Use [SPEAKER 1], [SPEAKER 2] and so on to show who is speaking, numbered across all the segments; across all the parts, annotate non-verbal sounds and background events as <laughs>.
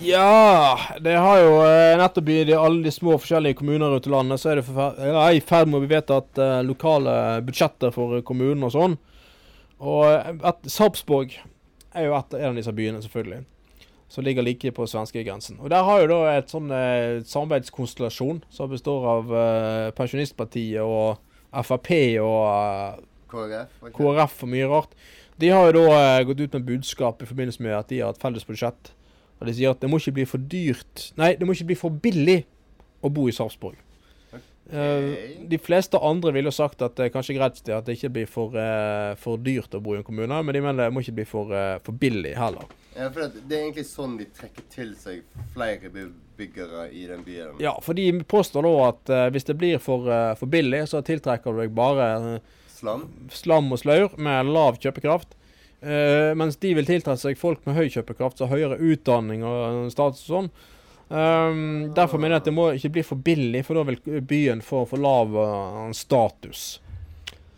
[SPEAKER 1] Ja, det har jo eh, nettopp i alle de små forskjellige kommuner rundt i landet, så er det i ferd med å bli vedtatt eh, lokale budsjetter for kommunen og sånn. Og eh, et, Sarpsborg er jo et, en av disse byene, selvfølgelig. Som ligger like på svenskegrensen. Og der har jo da et sånn eh, samarbeidskonstellasjon som består av eh, Pensjonistpartiet og Frp og eh,
[SPEAKER 2] KrF? okay.
[SPEAKER 1] KrF og mye rart. De har jo da eh, gått ut med budskap i forbindelse med at de har et felles budsjett. Og de sier at det må ikke bli for dyrt Nei, det må ikke bli for billig å bo i Sarpsborg. Okay. de fleste andre ville sagt at det er kanskje greit at det ikke blir for, eh, for dyrt å bo i en kommune, men de mener det må ikke bli for, eh, for billig heller.
[SPEAKER 2] Ja, for det er egentlig sånn de trekker til seg flere bebyggere i den byen.
[SPEAKER 1] Ja, for de påstår da at eh, hvis det blir for, eh, for billig, så tiltrekker du deg bare eh,
[SPEAKER 2] Slam?
[SPEAKER 1] slam og slaur med lav kjøpekraft. Eh, mens de vil tiltrekke seg folk med høy kjøpekraft, så høyere utdanning og status og sånn. Um, derfor mener jeg at det må ikke bli for billig, for da vil byen få for lav eh, status.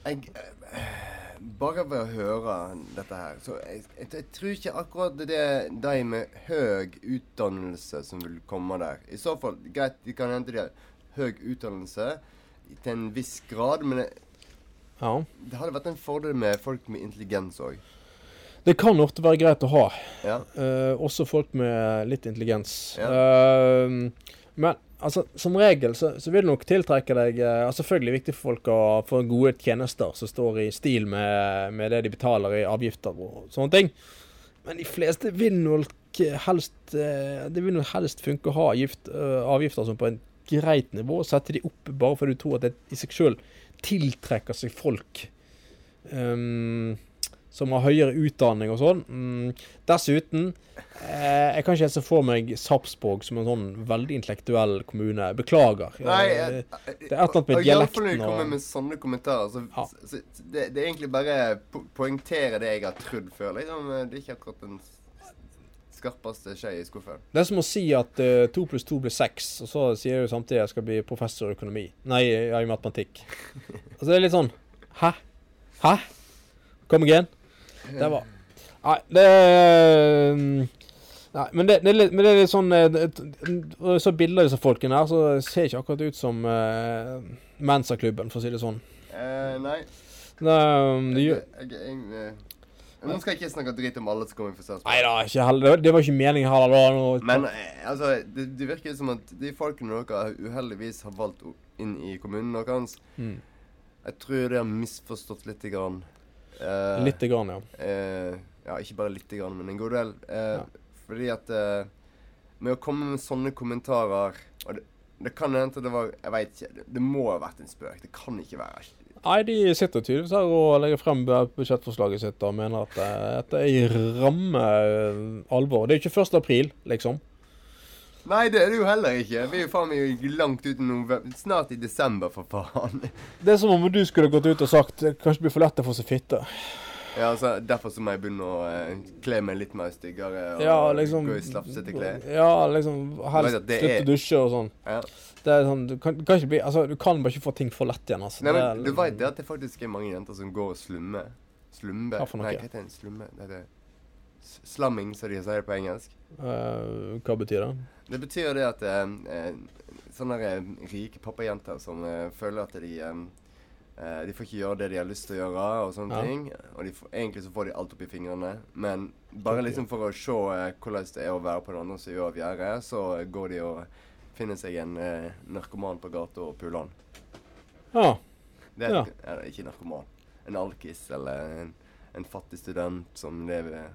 [SPEAKER 2] Jeg, eh, bare ved å høre dette her, så jeg, jeg, jeg tror ikke akkurat det er de med høy utdannelse som vil komme der. I så fall, greit, de kan hente de høy utdannelse til en viss grad, men det,
[SPEAKER 1] Ja.
[SPEAKER 2] det hadde vært en fordel med folk med intelligens òg.
[SPEAKER 1] Det kan ofte være greit å ha.
[SPEAKER 2] Ja.
[SPEAKER 1] Uh, også folk med litt intelligens.
[SPEAKER 2] Ja.
[SPEAKER 1] Uh, men altså, som regel så, så vil det nok tiltrekke deg uh, Selvfølgelig viktig for folk å få gode tjenester som står i stil med, med det de betaler i avgifter og sånne ting. Men de fleste vil nok helst Det vil nok helst funke å ha gift, avgifter som på en greit nivå. Sette de opp bare fordi du tror at det i seg sjøl tiltrekker seg folk. ehm, som har høyere utdanning og sånn. Mm. Dessuten eh, Jeg kan ikke helt se for meg Sarpsborg som en sånn veldig intellektuell kommune. Beklager.
[SPEAKER 2] Nei,
[SPEAKER 1] Eh,
[SPEAKER 2] jeg,
[SPEAKER 1] det er et eller annet med dialekten
[SPEAKER 2] og iallfall når
[SPEAKER 1] du
[SPEAKER 2] kommer med sånne kommentarer. Så,
[SPEAKER 1] Ja.
[SPEAKER 2] så, så det, det er egentlig bare po poengtere det jeg har trodd før. Liksom. Det er ikke akkurat den skarpeste skje i skuffen.
[SPEAKER 1] Det er som å si at eh, to pluss to blir seks, og så sier du samtidig jeg skal bli professor i økonomi. Nei, ja, i matematikk. <laughs> Altså det er litt sånn Hæ? Hæ? Kom igjen? Det var Nei, det mm, Nei, men det, det, litt, men det er litt sånn eh, Når jeg så bilder av disse folkene her, så ser det ikke akkurat ut som uh, Mensa-klubben, for å si det sånn.
[SPEAKER 2] Uh, nei.
[SPEAKER 1] Det, um, det gjør
[SPEAKER 2] eh, Nå skal jeg ikke snakke drit om alle som kommer fra Sarpsborg.
[SPEAKER 1] Nei da, ikke heller. Det, var ikke meningen heller. Da, noe
[SPEAKER 2] Men eh, altså, det, det virker som at de folkene dere uheldigvis har valgt inn i kommunen deres,
[SPEAKER 1] Mm.
[SPEAKER 2] jeg tror de har misforstått lite grann. Eh,
[SPEAKER 1] Lite grann, ja.
[SPEAKER 2] Uh, ja, ikke bare lite grann, men en god del. Uh,
[SPEAKER 1] Ja.
[SPEAKER 2] Fordi at Med å komme med sånne kommentarer Og det, det kan hende det var Jeg veit ikke. Det, det må ha vært en spøk. Det kan ikke være
[SPEAKER 1] Nei, de sitter tydeligvis her og legger frem budsjettforslaget sitt og mener at dette er i ramme alvor. Det er jo ikke 1. april, liksom.
[SPEAKER 2] Nei, det er det jo heller ikke. Vi er jo faen meg langt ute november. Snart i desember, for faen.
[SPEAKER 1] Det er som om du skulle gått ut og sagt det kanskje blir for lett å få seg fitte.
[SPEAKER 2] Ja, altså, Derfor så må jeg begynne å eh, kle meg litt mer styggere og
[SPEAKER 1] Ja, liksom
[SPEAKER 2] gå i slafsete klær.
[SPEAKER 1] Ja, liksom helst slutte å dusje og sånn.
[SPEAKER 2] Ja.
[SPEAKER 1] Det er sånn, du kan, kan bli Altså, du kan bare ikke få ting for lett igjen, altså.
[SPEAKER 2] Nei,
[SPEAKER 1] Det
[SPEAKER 2] men Du veit det at det faktisk er mange jenter som går og slummer?
[SPEAKER 1] Noe?
[SPEAKER 2] Nei, hva heter det? Slumme? Det er s- slumming, som de sier på engelsk.
[SPEAKER 1] Uh, Hva betyr det?
[SPEAKER 2] Det betyr det at eh, sånne rike pappajenter som uh, føler at de De får ikke gjøre det de har lyst til å gjøre, og sånne
[SPEAKER 1] Ja.
[SPEAKER 2] ting. Og de får, egentlig så får de alt opp i fingrene. Men bare liksom for å se hvordan det er å være på den andre siden av gjerdet, så går de og finner seg en narkoman på gata og puler han.
[SPEAKER 1] Ja.
[SPEAKER 2] Det er
[SPEAKER 1] Ja.
[SPEAKER 2] eller, ikke narkoman. En alkis eller en, en fattig student som lever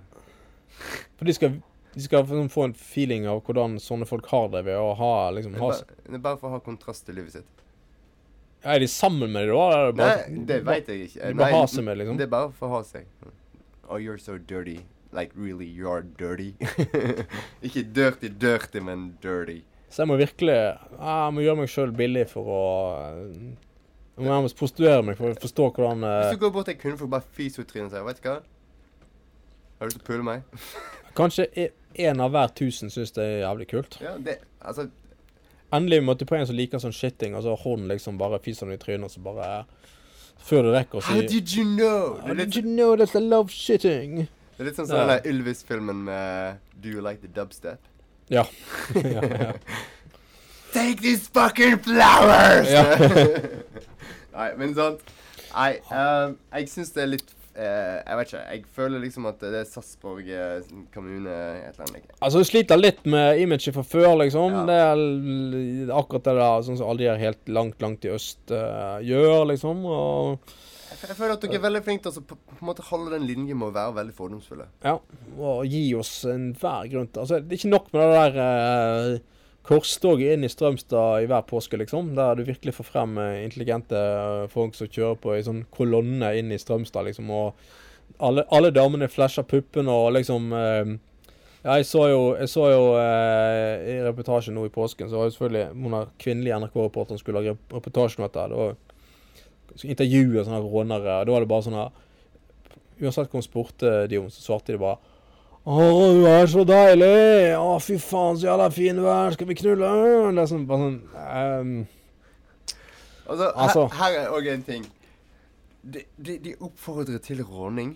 [SPEAKER 1] For de skal, de skal liksom få en feeling av hvordan sånne folk har det ved å ha liksom
[SPEAKER 2] det er, bare, det er bare for å ha kontrast til livet sitt.
[SPEAKER 1] Er de sammen med dem da? eller det bare-
[SPEAKER 2] Nei, det veit jeg ikke.
[SPEAKER 1] De bare
[SPEAKER 2] Nei,
[SPEAKER 1] har seg med, liksom?
[SPEAKER 2] Det er bare for å ha seg. Oh, you're so dirty. Like really, you are dirty. <laughs> ikke dirty, dirty, men dirty.
[SPEAKER 1] Så jeg må virkelig ah, Jeg må gjøre meg sjøl billig for å eh, Jeg må nærmest prostituere meg for å forstå hvordan
[SPEAKER 2] Hvis
[SPEAKER 1] eh,
[SPEAKER 2] du går bort til en kunde for bare fise ut trynet og sier 'Vet du hva? Har du lyst til å pule meg?'
[SPEAKER 1] Kanskje én av hver tusen syns det er jævlig kult.
[SPEAKER 2] Ja, det Altså,
[SPEAKER 1] Endelig måtte på en som liker sånn shitting, og så hånden liksom bare fiser den i trynet, og så bare Før du rekker å
[SPEAKER 2] How
[SPEAKER 1] si
[SPEAKER 2] did you know?
[SPEAKER 1] How did you know that I love shitting?
[SPEAKER 2] det er litt sånn
[SPEAKER 1] Ja.
[SPEAKER 2] som den Ylvis-filmen med 'Do you like the dubstep'?
[SPEAKER 1] Ja. <laughs> ja, ja.
[SPEAKER 2] Take these fucking flowers! <laughs> Nei, men sant Nei, eh, jeg syns det er litt eh, Jeg vet ikke. Jeg føler liksom at det er Sarpsborg eh, kommune et eller annet.
[SPEAKER 1] Altså, du sliter litt med imaget fra før, liksom.
[SPEAKER 2] Ja.
[SPEAKER 1] Det er akkurat det der sånn som alle de her helt langt, langt i øst uh, gjør, liksom. Og
[SPEAKER 2] Jeg, føler at dere er veldig flinke til å på, på en måte holde den linjen med å være veldig fordomsfulle.
[SPEAKER 1] Ja, og gi oss enhver grunn til Altså, det er ikke nok med det der eh, korstoget inn i Strømstad i hver påske, liksom. Der du virkelig får frem eh, intelligente eh, folk som kjører på i sånn kolonne inn i Strømstad, liksom. Og alle, alle damene flasher puppene og liksom eh, jeg så jo, jeg så jo eh, i reportasjen nå i påsken, så var jo selvfølgelig hun av kvinnelige NRK-reporteren skulle lage rep- reportasje om dette. Da skulle intervjue sånne rånere, og da var det bare sånn Uansett hva hun spurte de om, så svarte de bare å, du er så deilig! Å, fy faen, så jævla fin du er! Skal vi knulle? Det er sånn, bare sånn um.
[SPEAKER 2] Altså,
[SPEAKER 1] Altså-
[SPEAKER 2] her, her er òg en ting. De, de, de oppfordrer til råning.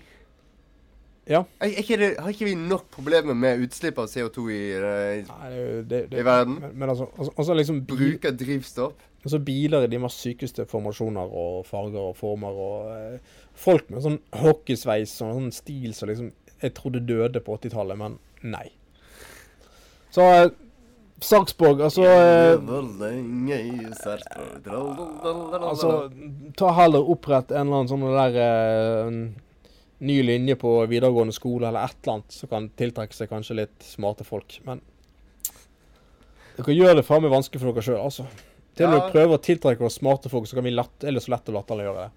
[SPEAKER 1] Ja.
[SPEAKER 2] Er, er ikke det, har ikke vi nok problemer med utslipp av CO2 i, i,
[SPEAKER 1] Nei, det, det,
[SPEAKER 2] i verden?
[SPEAKER 1] Men, men altså, altså, altså liksom bi,
[SPEAKER 2] Bruk drivstoff?
[SPEAKER 1] altså biler i de mest sykeste formasjoner og farger og former og eh, Folk med sånn hockeysveis og sånn stil som liksom jeg trodde døde på 80-tallet, men nei. Så eh, Sarpsborg, altså eh, Altså, ta heller opprett en eller annen sånn der eh, ny linje på videregående skole eller et eller annet som kan tiltrekke seg kanskje litt smarte folk. Men dere gjør det faen meg vanskelig for dere sjøl, altså. Til
[SPEAKER 2] Ja.
[SPEAKER 1] prøver prøve å tiltrekke oss smarte folk, så kan vi lett, er det så lett å latterliggjøre det.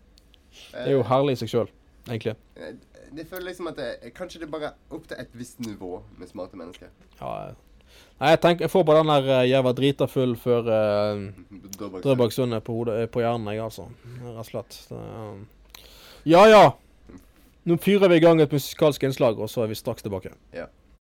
[SPEAKER 1] Det er jo herlig i seg sjøl, egentlig.
[SPEAKER 2] Eh, Det føler liksom at det, kanskje det bare er opp til et visst nivå med smarte mennesker.
[SPEAKER 1] Ja, eh. Nei, jeg tenker, jeg får bare den der uh, 'jeg var drita full' før <laughs> uh, Drøbaksundet på, hodet- eh, på hjernen, jeg, altså. Rett og slett. Det, um. Ja ja. <laughs> Nå fyrer vi i gang et musikalsk innslag, og så er vi straks tilbake.
[SPEAKER 2] Ja.